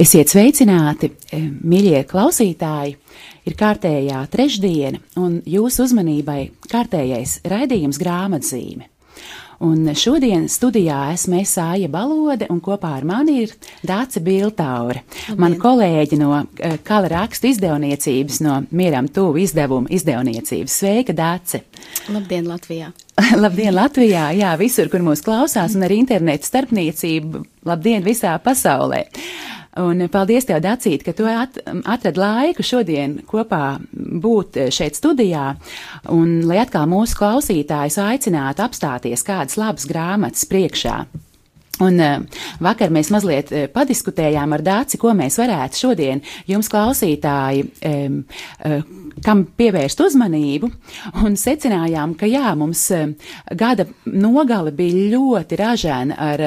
Esiet sveicināti, e, mīļie klausītāji! Ir kārtējā trešdiena, un jūsu uzmanībai kārtējais raidījums grāmatzīme. Un šodien studijā esmu Sāja Balode, un kopā ar mani ir Dāce Biltaure, mana kolēģi no uh, Kala rakstu izdevniecības, no Mieram tuvu izdevuma izdevniecības. Sveika, Dāce! Labdien, Latvijā! labdien, Latvijā! Jā, visur, kur mūs klausās, un ar internetu starpniecību, labdien visā pasaulē! Un paldies tev, Dacīt, ka tu at, atrad laiku šodien kopā būt šeit studijā, un lai atkal mūsu klausītājus aicinātu apstāties kādas labas grāmatas priekšā. Un uh, vakar mēs mazliet uh, padiskutējām ar Dāci, ko mēs varētu šodien jums klausītāji, uh, kam pievērst uzmanību, un secinājām, ka jā, mums gada nogale bija ļoti ražēna ar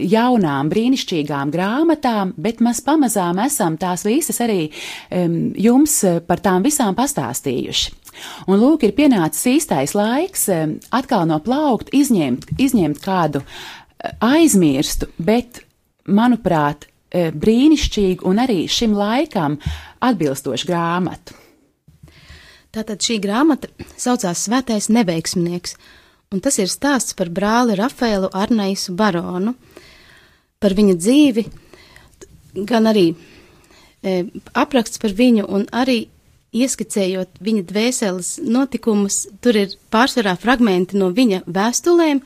jaunām, brīnišķīgām grāmatām, bet mēs pamazām esam tās visas arī um, jums par tām visām pastāstījuši. Un lūk, ir pienācis īstais laiks atkal no plaukt izņemt, izņemt kādu uh, aizmirstu, bet, manuprāt, e, brīnišķīgu un arī šim laikam atbilstošu grāmatu. Tātad šī grāmata saucās Svētais neveiksmnieks, un tas ir stāsts par brāli Rafaelu Arnaisu Baronu, par viņa dzīvi, gan arī e, apraksts par viņu, un arī ieskicējot viņa dvēseles notikumus, tur ir pārsvarā fragmenti no viņa vēstulēm,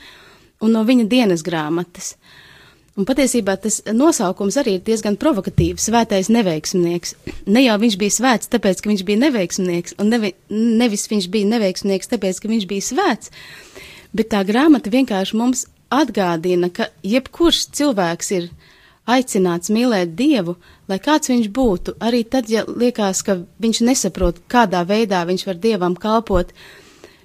un no viņa dienas grāmatas. Un patiesībā tas nosaukums arī ir diezgan provokatīvs - svētais neveiksmnieks. Ne jau viņš bija svēts, tāpēc, ka viņš bija neveiksmnieks, un nevi, nevis viņš bija neveiksmnieks, tāpēc, ka viņš bija svēts, bet tā grāmata vienkārši mums atgādina, ka jebkurš cilvēks ir aicināts mīlēt Dievu, lai kāds viņš būtu, arī tad, ja liekas, ka viņš nesaprot, kādā veidā viņš var Dievam kalpot,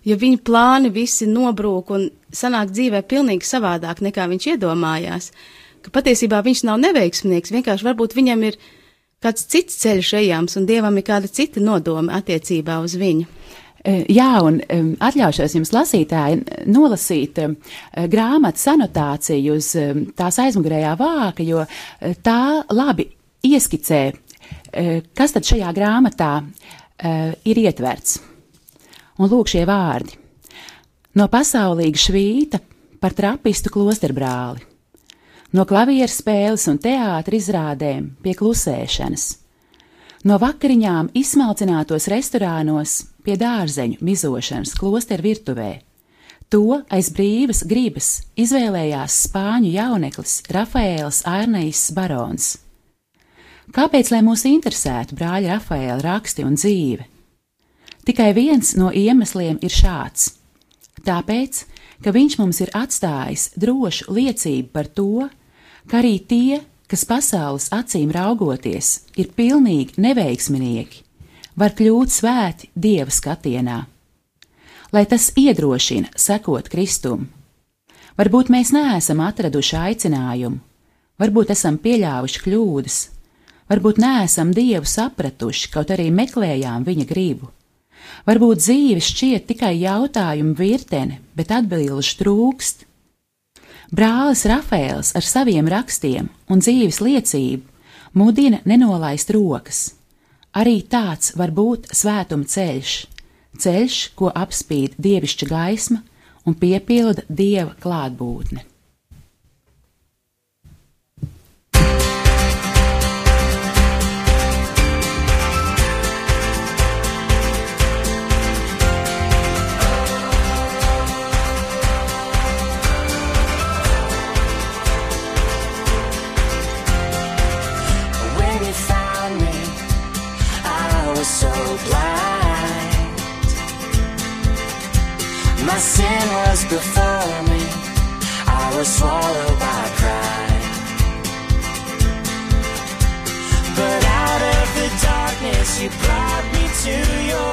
jo viņa plāni visi nobrūk un sanāk dzīvē pilnīgi savādāk nekā viņš iedomājās, ka patiesībā viņš nav neveiksmnieks, vienkārši varbūt viņam ir kāds cits ceļš ejams un dievam ir kāda cita nodoma attiecībā uz viņu. E, jā, un atļaušos jums lasītāji nolasīt e, grāmatas anotāciju uz tās aizmugurējā vāka, jo tā labi ieskicē, kas tad šajā grāmatā ir ietverts. Un lūk šie vārdi no pasaulīga švīta par trapistu klosterbrāli, no klavieru spēles un teātra izrādēm pie klusēšanas, no vakariņām izsmalcinātos restorānos pie dārzeņu mizošanas klosteru virtuvē. To aiz brīvas gribas izvēlējās spāņu jauneklis Rafaēls Arnejs Barons. Kāpēc, lai mūs interesētu brāļa Rafaēla raksti un dzīve? Tikai viens no iemesliem ir šāds Tāpēc, ka viņš mums ir atstājis drošu liecību par to, ka arī tie, kas pasaules acīm raugoties, ir pilnīgi neveiksminieki, var kļūt svēti dieva skatienā. Lai tas iedrošina sekot Kristum. Varbūt mēs neesam atraduši aicinājumu, varbūt esam pieļāvuši kļūdas, varbūt neesam Dievu sapratuši, kaut arī meklējām viņa gribu Varbūt dzīve šķiet tikai jautājumu virtene, bet atbilžu trūkst. Brālis Rafēls ar saviem rakstiem un dzīves liecību mudina nenolaist rokas. Arī tāds var būt svētuma ceļš, ceļš, ko apspīd dievišķa gaisma un piepilda dieva klātbūtne. Before me, I was swallowed by pride. But out of the darkness, you brought me to your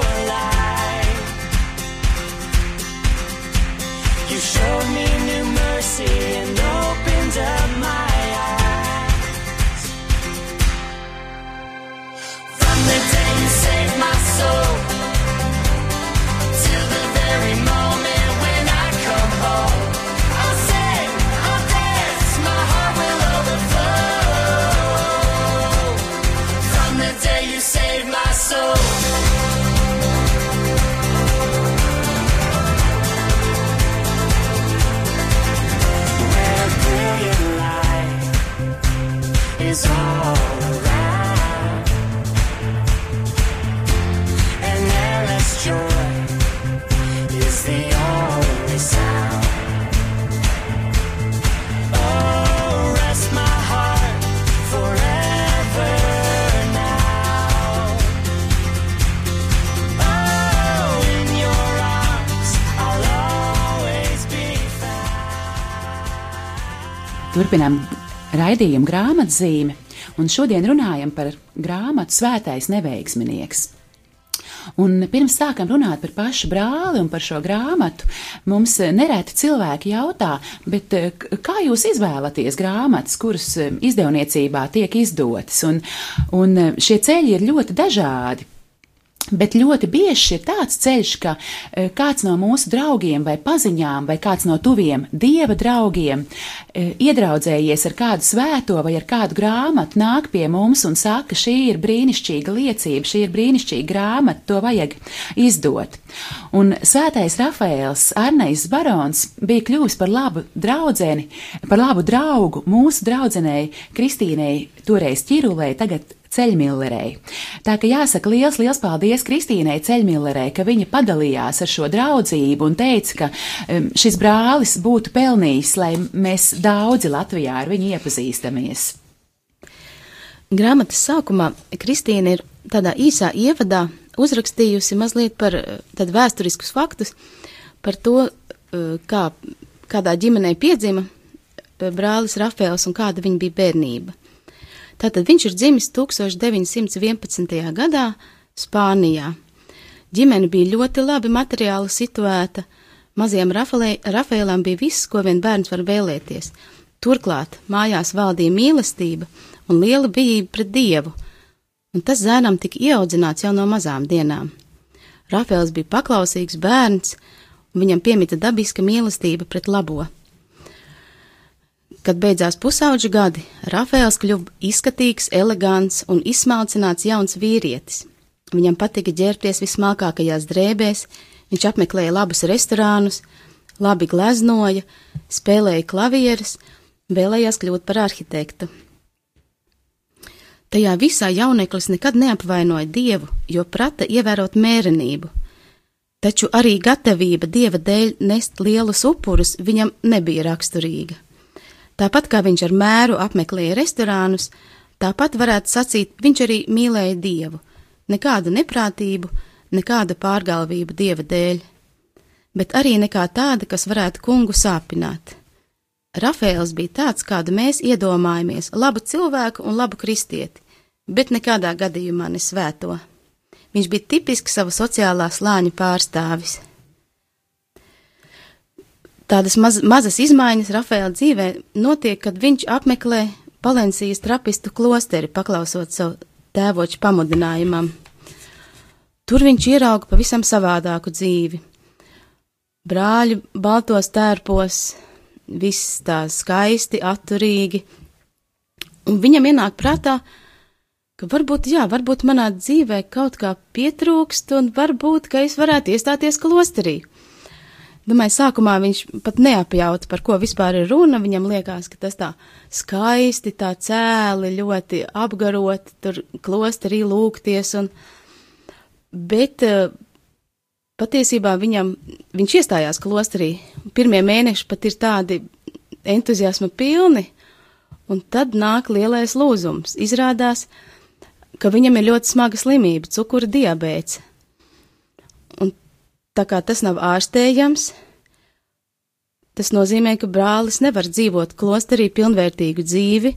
Turpinām raidījumu grāmatzīmi, un šodien runājam par grāmatu Svētais neveiksminieks. Un pirms sākam runāt par pašu brāli un par šo grāmatu, mums nereti cilvēki jautā, bet eh, kā jūs izvēlaties grāmatas, kuras eh, izdevniecībā tiek izdotas? Un, un eh, šie ceļi ir ļoti dažādi. Bet ļoti bieži ir tāds ceļš, ka e, kāds no mūsu draugiem vai paziņām, vai kāds no tuviem dieva draugiem, e, iedraudzējies ar kādu svēto vai ar kādu grāmatu, nāk pie mums un saka, šī ir brīnišķīga liecība, šī ir brīnišķīga grāmata, to vajag izdot. Un svētais Rafaels Arnejs Barons bija kļuvis par labu draudzeni, par labu draugu mūsu draudzenei Kristīnei, toreiz ķirulei, tagad Ceļmillerei. Tā ka jāsaka liels, liels paldies Kristīnai Ceļmillerei, ka viņa padalījās ar šo draudzību un teica, ka šis brālis būtu pelnījis, lai mēs daudzi Latvijā ar viņu iepazīstamies. Grāmatas sākumā Kristīna ir tādā īsā ievadā uzrakstījusi mazliet par eh, tādu vēsturiskus faktus par to, eh, kā, kādā ģimenē piedzima eh, brālis Rafēls un kāda viņa bija bērnība. Tātad viņš ir dzimis 1911. gadā Spānijā. Ģimene bija ļoti labi materiāli situēta, mazajam Rafēlam bija viss, ko vien bērns var vēlēties. Turklāt mājās valdīja mīlestība un liela bijība pret dievu, un tas zēnam tika ieaudzināts jau no mazām dienām. Rafēls bija paklausīgs bērns, un viņam piemita dabiska mīlestība pret labo. Kad beidzās pusauģa gadi, Rafēls kļuva izskatīgs, elegants un izsmalcināts jauns vīrietis. Viņam patika ģērbties vismalkākajās drēbēs, viņš apmeklēja labus restorānus, labi gleznoja, spēlēja klavieres, vēlējās kļūt par arhitektu. Tajā visā jauneklis nekad neapvainoja dievu, jo prata ievērot mērenību. Taču arī gatavība dieva dēļ nest lielus upurus viņam nebija raksturīga. Tāpat kā viņš ar mēru apmeklēja restorānus, tāpat varētu sacīt, viņš arī mīlēja dievu, nekādu neprātību, nekādu pārgalvību dieva dēļ, bet arī nekā tāda, kas varētu kungu sāpināt. Rafēls bija tāds, kādu mēs iedomājamies - labu cilvēku un labu kristieti, bet nekādā gadījumā ne svēto. Viņš bija tipisks sava sociālā slāņa pārstāvis. Tādas maz, mazas izmaiņas Rafēla dzīvē notiek, kad viņš apmeklē Palencijas trapistu klosteri, paklausot savu tēvoču pamudinājumam. Tur viņš ierauga pavisam savādāku dzīvi. Brāļi baltos tērpos, viss tā skaisti, atturīgi, un viņam ienāk prātā, ka varbūt, jā, varbūt manā dzīvē kaut kā pietrūkst, un varbūt, ka es varētu iestāties klosterī. Domāju, sākumā viņš pat neapjauta, par ko vispār ir runa. Viņam liekas, ka tas tā skaisti, tā cēli, ļoti apgaroti, tur klosterī lūgties. Un... Bet eh, patiesībā viņam, viņš iestājās klosterī. Pirmie mēneši pat ir tādi entuziasma pilni, un tad nāk lielais lūzums. Izrādās, ka viņam ir ļoti smaga slimība, cukura diabēts. Tā kā tas nav ārstējams, tas nozīmē, ka brālis nevar dzīvot klosterī pilnvērtīgu dzīvi,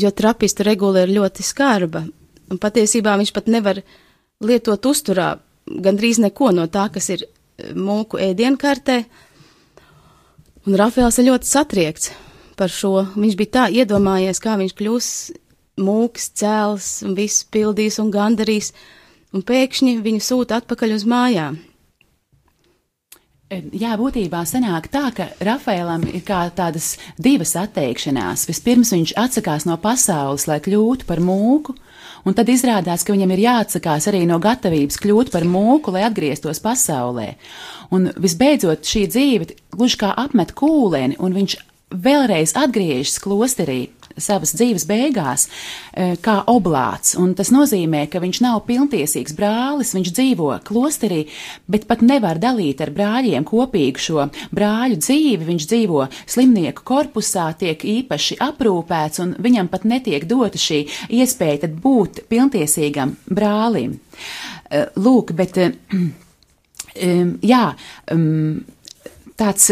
jo trapistu regula ir ļoti skarba, un patiesībā viņš pat nevar lietot uzturā gandrīz neko no tā, kas ir eh, mūku ēdienkartē, un Rafaels ir ļoti satriekts par šo. Viņš bija tā iedomājies, kā viņš kļūs mūks, cēls un viss pildīs un gandarīs, un pēkšņi viņu sūta atpakaļ uz mājām. Jā, būtībā sanāk tā, ka Rafaelam ir kā tādas divas atteikšanās. Vispirms viņš atsakās no pasaules, lai kļūtu par mūku, un tad izrādās, ka viņam ir jāatsakās arī no gatavības kļūt par mūku, lai atgrieztos pasaulē. Un visbeidzot, šī dzīve gluži kā apmet kūleni, un viņš vēlreiz atgriežas klosterī savas dzīves beigās eh, kā oblāts, un tas nozīmē, ka viņš nav pilntiesīgs brālis, viņš dzīvo klosterī, bet pat nevar dalīt ar brāļiem kopīgu šo brāļu dzīvi, viņš dzīvo slimnieku korpusā, tiek īpaši aprūpēts, un viņam pat netiek dota šī iespēja tad būt pilntiesīgam brālim. Eh, Lūk, bet, em, jā, tāds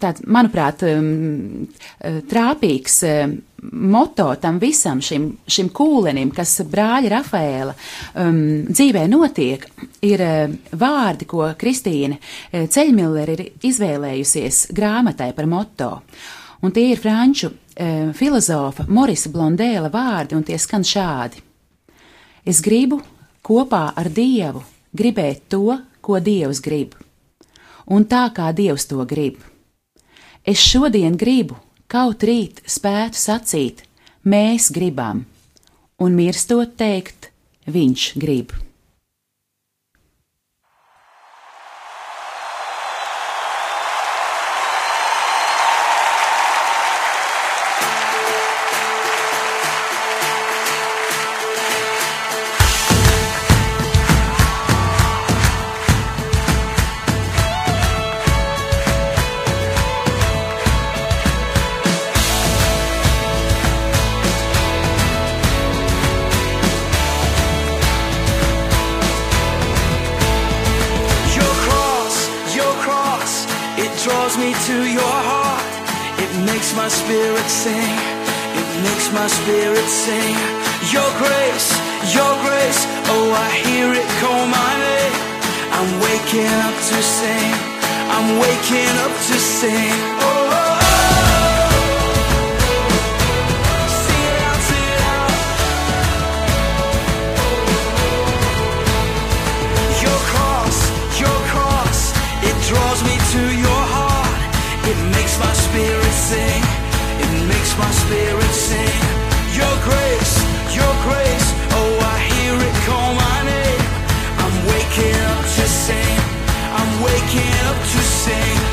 tāds, manuprāt, um, eh, trāpīgs um, moto tam visam šim, šim kūlenim, kas brāļa Rafaela um, dzīvē notiek, ir um, vārdi, ko Kristīne eh, Ceļmiller ir izvēlējusies grāmatai par moto. Un tie ir franču um, filozofa Morisa Blondēla vārdi, un tie skan šādi. Es gribu kopā ar Dievu gribēt to, ko Dievs grib un tā kā Dievs to grib. Es šodien gribu, kaut rīt spētu sacīt, mēs gribam, un mirstot teikt, viņš grib. It makes my spirit sing, it makes my spirit sing. Your grace, your grace, oh, I hear it call my name. I'm waking up to sing, I'm waking up to sing. Oh, sing, it makes my spirit sing. Your grace, your grace, oh, I hear it call my name. I'm waking up to sing, I'm waking up to sing.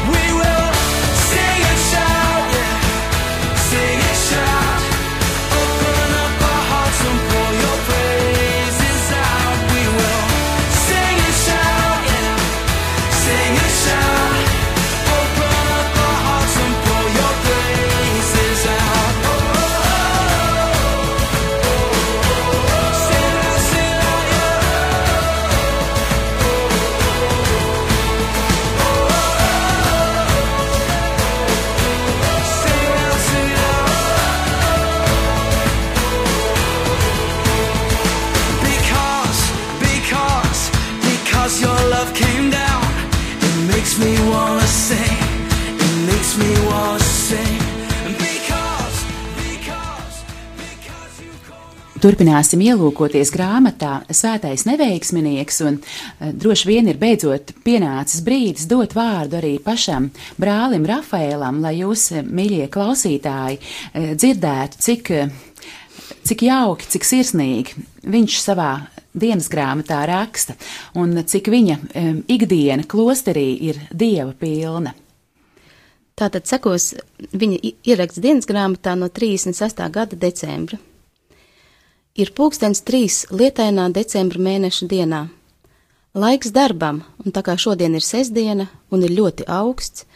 Turpināsim ielūkoties grāmatā Svētais neveiksminieks, un eh, droši vien ir beidzot pienācis brīdis dot vārdu arī pašam brālim Rafaēlam, lai jūs, eh, mīļie klausītāji, eh, dzirdētu, cik, cik jauki, cik sirsnīgi viņš savā dienas grāmatā raksta, un cik viņa ikdiena klosterī ir dieva pilna. Tātad sekos viņa ieraksts dienas grāmatā no 36. gada decembra. Ir pulkstens trīs lietainā decembra mēneša dienā. Laiks darbam, un tā kā šodien ir sestdiena un ir ļoti augsts,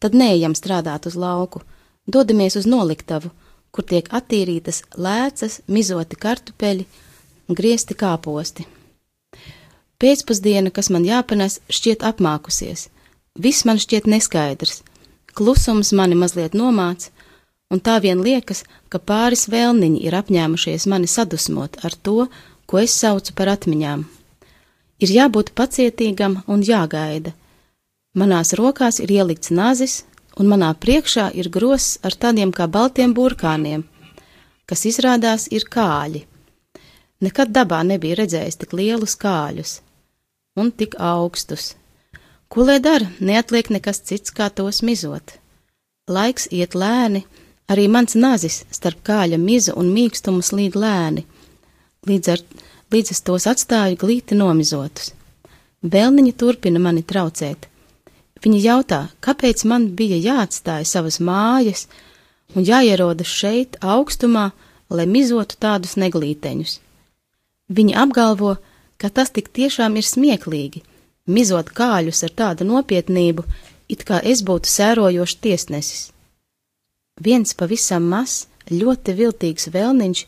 tad neejam strādāt uz lauku, dodamies uz noliktavu, kur tiek attīrītas lēcas, mizoti kartupeļi un griezti kāposti. Pēcpusdiena, kas man jāpanes, šķiet apmākusies. Viss man šķiet neskaidrs. Klusums mani mazliet nomāca, un tā vien liekas, ka pāris vēlniņi ir apņēmušies mani sadusmot ar to, ko es saucu par atmiņām. Ir jābūt pacietīgam un jāgaida. Manās rokās ir ielikts nazis, un manā priekšā ir gross ar tādiem kā baltiem burkāniem, kas izrādās ir kāļi. Nekad dabā nebija redzējis tik lielus kāļus un tik augstus. Ko lai dara, neatliek nekas cits, kā tos mizot. Laiks iet lēni, arī mans nazis starp kāļa mizu un mīkstumu slīd lēni, līdz, ar, līdz es tos atstāju glīti nomizotus. Vēlniņa turpina mani traucēt. Viņa jautā, kāpēc man bija jāatstāj savas mājas un jāierodas šeit, augstumā, lai mizotu tādus neglīteņus. Viņi apgalvo, ka tas tik tiešām ir smieklīgi, mizot kāļus ar tādu nopietnību, it kā es būtu sērojošs tiesnesis. Viens pavisam mazs, ļoti viltīgs vēlniņš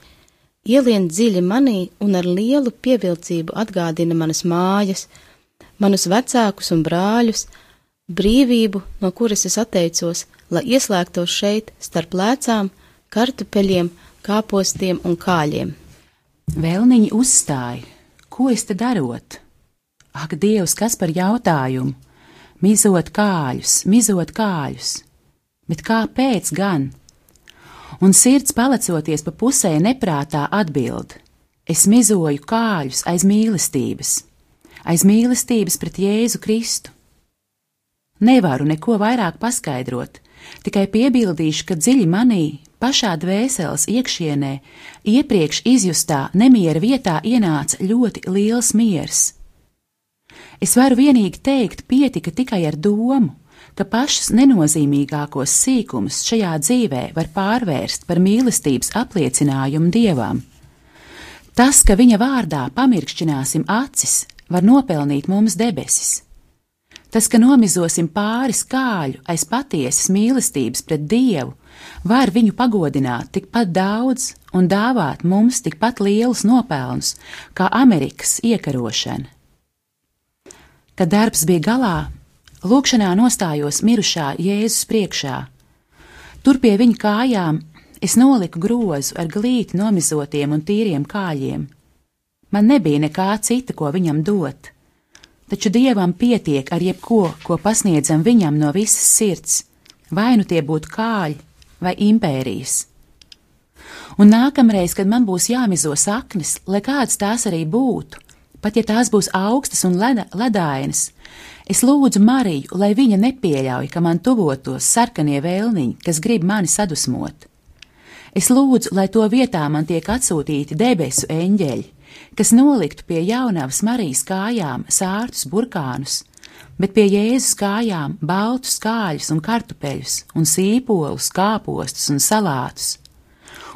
ielien dziļi manī un ar lielu pievilcību atgādina manas mājas, manus vecākus un brāļus, brīvību, no kuras es atteicos, lai ieslēgtos šeit starp lēcām, kartupeļiem, kāpostiem un kāļiem. Vēlniņi uzstāja, ko es te darot? Ak, Dievs, kas par jautājumu? Mizot kāļus, mizot kāļus, bet kāpēc gan? Un sirds palecoties pa pusē neprātā atbild: Es mizoju kāļus aiz mīlestības, aiz mīlestības pret Jēzu Kristu. Nevaru neko vairāk paskaidrot, tikai piebildīšu, ka dziļi manī, pašā dvēseles iekšienē, iepriekš izjustā nemiera vietā ienāca ļoti liels miers. Es varu vienīgi teikt, pietika tikai ar domu, ka pašus nenozīmīgākos sīkumus šajā dzīvē var pārvērst par mīlestības apliecinājumu dievam. Tas, ka viņa vārdā pamirkšķināsim acis, var nopelnīt mums debesis. Tas, ka nomizosim pāris kāļu aiz patiesas mīlestības pret Dievu, var viņu pagodināt tikpat daudz un dāvāt mums tikpat lielus nopelnus kā Amerikas iekarošana. Kad darbs bija galā, lūkšanā nostājos mirušā Jēzus priekšā. Tur pie viņa kājām es noliku grozu ar glīti nomizotiem un tīriem kāļiem. Man nebija nekā cita, ko viņam dot taču dievam pietiek ar jebko, ko pasniedzam viņam no visas sirds, vai nu tie būtu kāļi vai impērijas. Un nākamreiz, kad man būs jāmizo saknes, lai kādas tās arī būtu, pat ja tās būs augstas un leda, ledainas, es lūdzu Mariju, lai viņa nepieļauj, ka man tuvotos sarkanie vēlniņi, kas grib mani sadusmot. Es lūdzu, lai to vietā man tiek atsūtīti debesu eņģeļi, kas noliktu pie jaunavas Marijas kājām sārtus burkānus, bet pie Jēzus kājām baltus kāļus un kartupeļus, un sīpolus, kāpostus un salātus.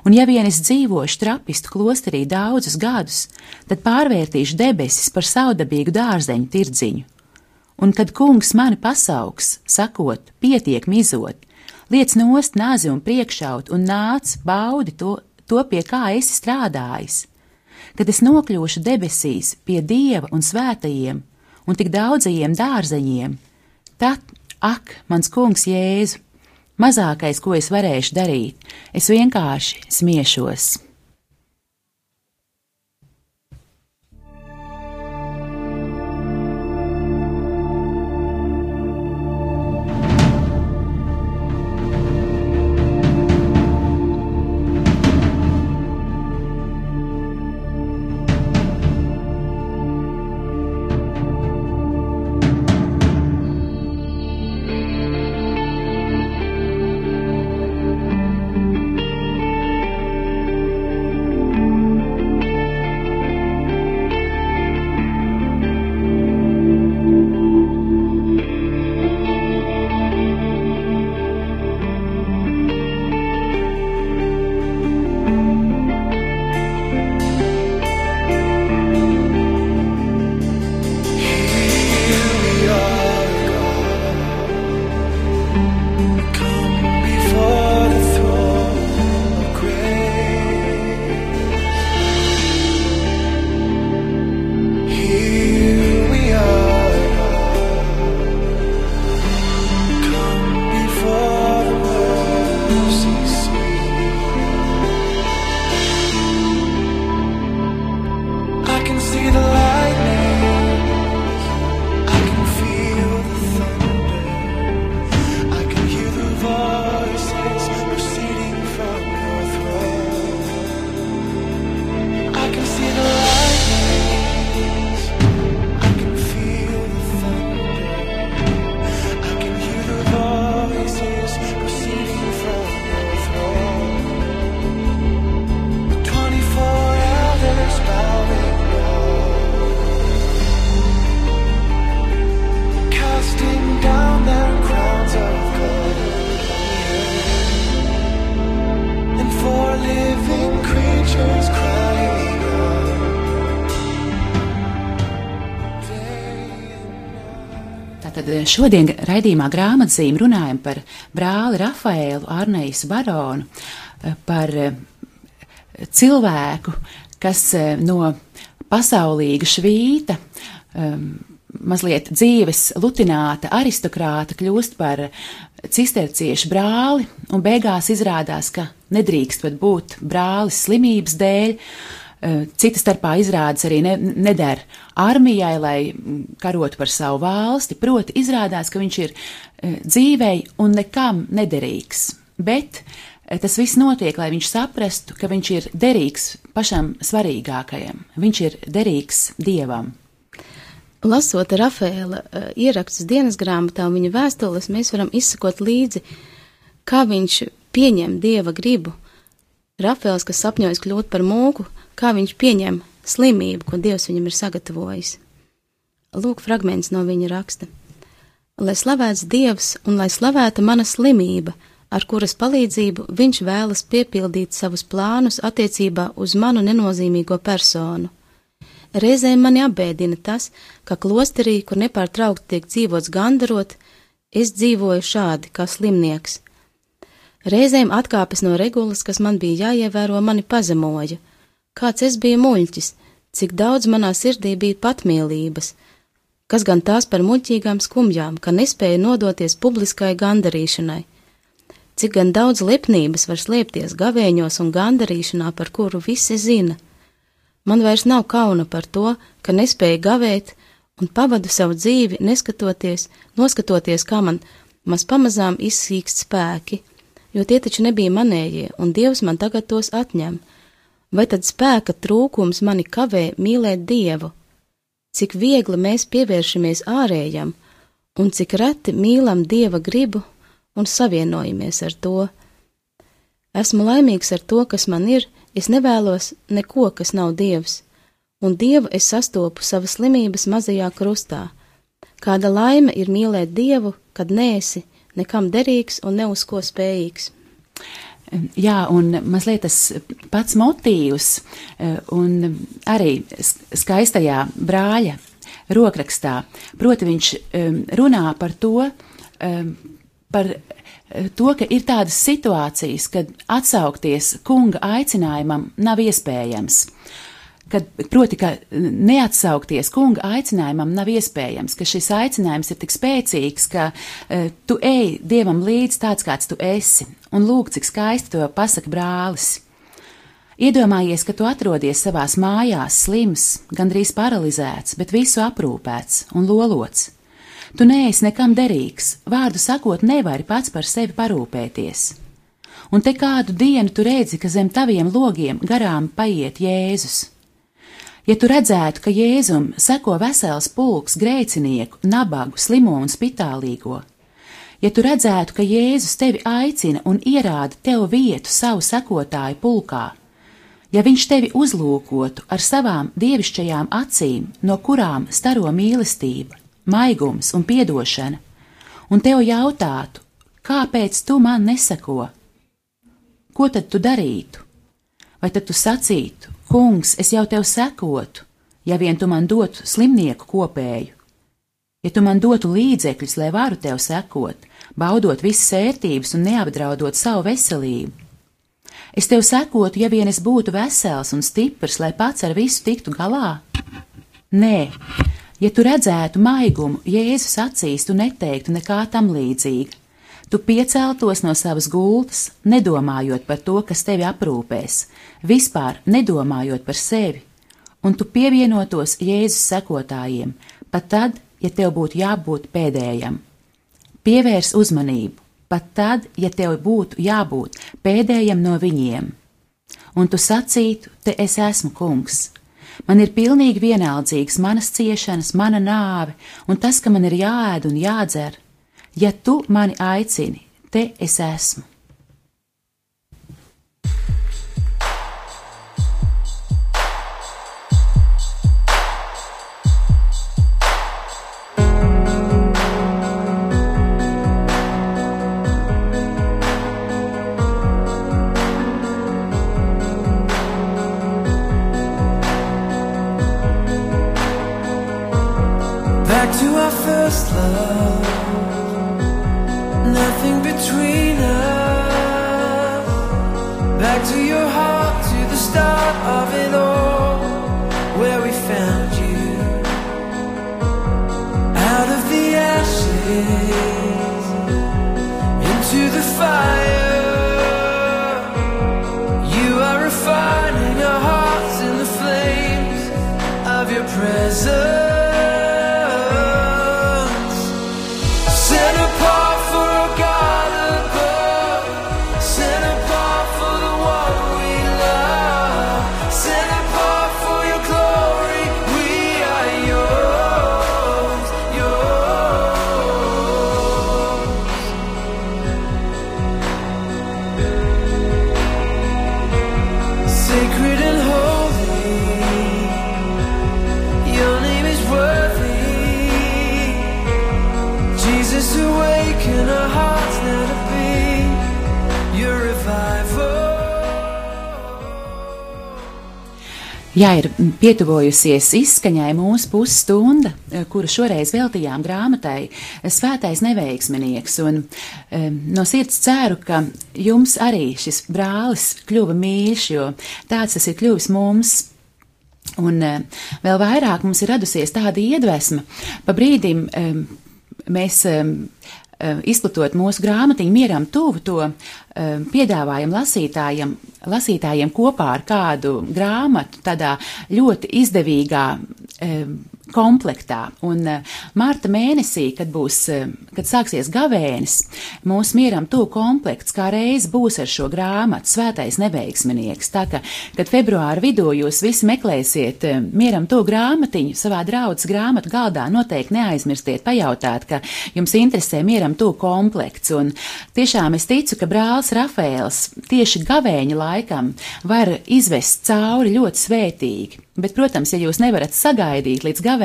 Un ja vien es dzīvošu trapistu klosterī daudzus gadus, tad pārvērtīšu debesis par saudabīgu dārzeņu tirdziņu. Un kad kungs mani pasauks, sakot, pietiek mizot, liec nost nāzi un priekšaut un nāc, baudi to, to pie kā esi strādājis, kad es nokļūšu debesīs pie dieva un svētajiem un tik daudzajiem dārzeņiem, tad, ak, mans kungs Jēzu, mazākais, ko es varēšu darīt, es vienkārši smiešos. Šodien raidījumā grāmatzīme runājam par brāli Rafaēlu Arneisu Baronu, par cilvēku, kas no pasaulīga švīta, mazliet dzīves lutināta aristokrāta kļūst par cisterciešu brāli, un beigās izrādās, ka nedrīkst pat būt brālis slimības dēļ, Eh, cita starpā izrādes arī ne, neder armijai, lai karotu par savu valsti, proti izrādās, ka viņš ir eh, dzīvei un nekam nederīgs. Bet eh, tas viss notiek, lai viņš saprastu, ka viņš ir derīgs pašam svarīgākajam. Viņš ir derīgs dievam. Lasot Rafaela ierakstus dienas grāmatā un viņa vēstules, mēs varam izsakot līdzi, kā viņš pieņem dieva gribu. Rafaels, kas sapņojas kļūt par mūku, kā viņš pieņem slimību, ko Dievs viņam ir sagatavojis. Lūk, fragments no viņa raksta. Lai slavēts Dievs un lai slavēta mana slimība, ar kuras palīdzību viņš vēlas piepildīt savus plānus attiecībā uz manu nenozīmīgo personu. Reizēm mani apbēdina tas, ka klosterī, kur nepārtraukti tiek dzīvots gandarot, es dzīvoju šādi, kā slimnieks. Reizēm atkāpes no regulas, kas man bija jāievēro, mani pazemoja, Kāds es biju muļķis, cik daudz manā sirdī bija patmīlības, kas gan tās par muļķīgām skumjām, ka nespēja nodoties publiskai gandarīšanai. Cik gan daudz lepnības var slēpties gavēņos un gandarīšanā, par kuru visi zina. Man vairs nav kauna par to, ka nespēju gavēt un pavadu savu dzīvi, neskatoties, noskatoties, kā man maz pamazām izsīkst spēki, jo tie taču nebija manējie, un Dievs man tagad tos atņem vai tad spēka trūkums mani kavē mīlēt Dievu? Cik viegli mēs pievēršamies ārējam, un cik reti mīlam Dieva gribu un savienojamies ar to. Esmu laimīgs ar to, kas man ir, es nevēlos neko, kas nav Dievs, un Dievu es sastopu savas slimības mazajā krustā. Kāda laime ir mīlēt Dievu, kad nēsi nekam derīgs un ne uz ko spējīgs. Jā, un mazliet tas pats motīvs, eh, un arī skaistajā brāļa rokrakstā. Proti, viņš runā par to, par eh, to, ka ir tādas situācijas, kad atsaukties kunga aicinājumam nav iespējams kad, proti, ka neatsaukties kunga aicinājumam nav iespējams, ka šis aicinājums ir tik spēcīgs, ka uh, tu ej dievam līdzi tāds, kāds tu esi, un lūk, cik skaisti to pasaka brālis. Iedomājies, ka tu atrodies savās mājās, slims, gandrīz paralizēts, bet visu aprūpēts un lolots. Tu neesi nekam derīgs, vārdu sakot, nevari pats par sevi parūpēties. Un te kādu dienu tu redzi, ka zem taviem logiem garām paiet Jēzus Ja tu redzētu, ka Jēzum seko vesels pulks grēcinieku, nabagu, slimo un spitālīgo, ja tu redzētu, ka Jēzus tevi aicina un ierāda tev vietu savu sekotāju pulkā, ja viņš tevi uzlūkotu ar savām dievišķajām acīm, no kurām staro mīlestība, maigums un piedošana, un tev jautātu, kāpēc tu man nesako, ko tad tu darītu? Vai tad tu sacītu, Kungs, es jau tev sekotu, ja vien tu man dotu slimnieku kopēju. Ja tu man dotu līdzekļus, lai varu tev sekot, baudot visas ērtības un neapdraudot savu veselību. Es tev sekotu, ja vien es būtu vesels un stiprs, lai pats ar visu tiktu galā. Nē, ja tu redzētu maigumu Jēzus acīs, tu neteiktu nekā tam līdzīga. Tu pieceltos no savas gultas, nedomājot par to, kas tevi aprūpēs, vispār nedomājot par sevi, un tu pievienotos Jēzus sekotājiem, pat tad, ja tev būtu jābūt pēdējam. Pievērs uzmanību, pat tad, ja tev būtu jābūt pēdējam no viņiem. Un tu sacītu, te es esmu kungs. Man ir pilnīgi vienaldzīgs manas ciešanas, mana nāve un tas, ka man ir jāēd un jādzer Ja tu mani aicini, te es esmu. Jā, ir pietuvojusies izskaņai mūsu pusstunda, eh, kuru šoreiz veltījām grāmatai Svētais neveiksminieks. Un, um, no sirds ceru, ka jums arī šis brālis kļuva mīļš, jo tāds tas ir kļuvis mums. Un vēl vairāk mums ir radusies tāda iedvesma. Pa brīdim mēs izplatot mūsu grāmatiņu mieram tuvu to um, piedāvājam lasītājiem, lasītājiem kopā ar kādu grāmatu tādā ļoti izdevīgā um, komplektā. Un uh, mārta mēnesī, kad būs, uh, kad sāksies gavēnis, mūsu mieram tuvu komplekts kā reiz būs ar šo grāmatu Svētais neveiksminieks. Tā ka, kad februāra vidū jūs visi meklēsiet uh, mieram tuvu grāmatiņu savā draudzes grāmatu galdā, noteikti neaizmirstiet pajautāt, ka jums interesē mieram tuvu komplekts. Un tiešām es ticu, ka brālis Rafēls tieši gavēņa laikam var izvest cauri ļoti svētīgi. Bet, protams, ja jūs nevarat sagaidīt līdz gavēnim,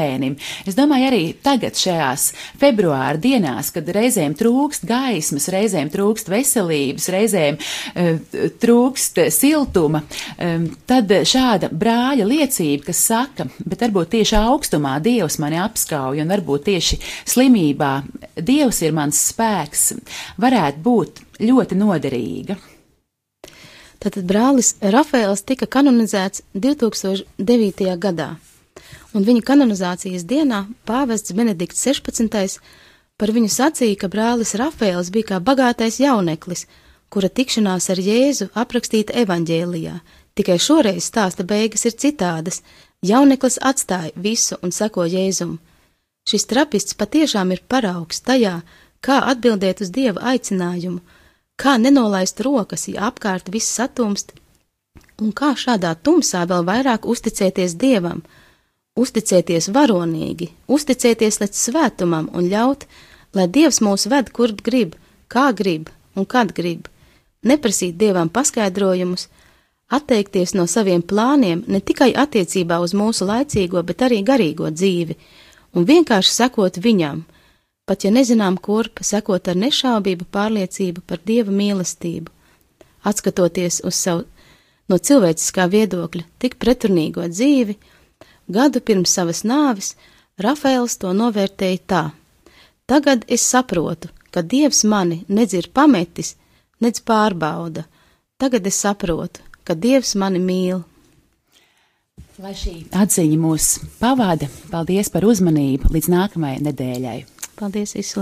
es domāju, arī tagad, šajās februāra dienās, kad reizēm trūkst gaismas, reizēm trūkst veselības, reizēm uh, trūkst siltuma, um, tad šāda brāļa liecība, kas saka, bet varbūt tieši augstumā Dievs mani apskauj, un varbūt tieši slimībā Dievs ir mans spēks, varētu būt ļoti noderīga. Tātad brālis Rafaels tika kanonizēts 2009. gadā, un viņa kanonizācijas dienā pāvests Benedikts 16. par viņu sacīja, ka brālis Rafaels bija kā bagātais jauneklis, kura tikšanās ar Jēzu aprakstīta evaņģēlijā, tikai šoreiz stāsta beigas ir citādas. Jauneklis atstāja visu un seko Jēzum. Šis trapists patiešām ir paraugs tajā, kā atbildēt uz Dieva aicinājumu, kā nenolaist rokas, ja apkārt viss satumst, un kā šādā tumsā vēl vairāk uzticēties Dievam, uzticēties varonīgi, uzticēties līdz svētumam un ļaut, lai Dievs mūs ved, kur grib, kā grib un kad grib, neprasīt Dievam paskaidrojumus, atteikties no saviem plāniem ne tikai attiecībā uz mūsu laicīgo, bet arī garīgo dzīvi, un vienkārši sekot viņam, pat ja nezinām, kurp, sekot ar nešaubību pārliecību par Dieva mīlestību, atskatoties uz savu no cilvēciskā viedokļa tik pretrunīgo dzīvi, gadu pirms savas nāves Rafaels to novērtēja tā: Tagad es saprotu, ka Dievs mani nedz ir pametis, nedz pārbauda. Tagad es saprotu, ka Dievs mani mīl. Lai šī atziņa mūs pavada, paldies par uzmanību līdz nākamajai nedēļai. Paldies, Islā!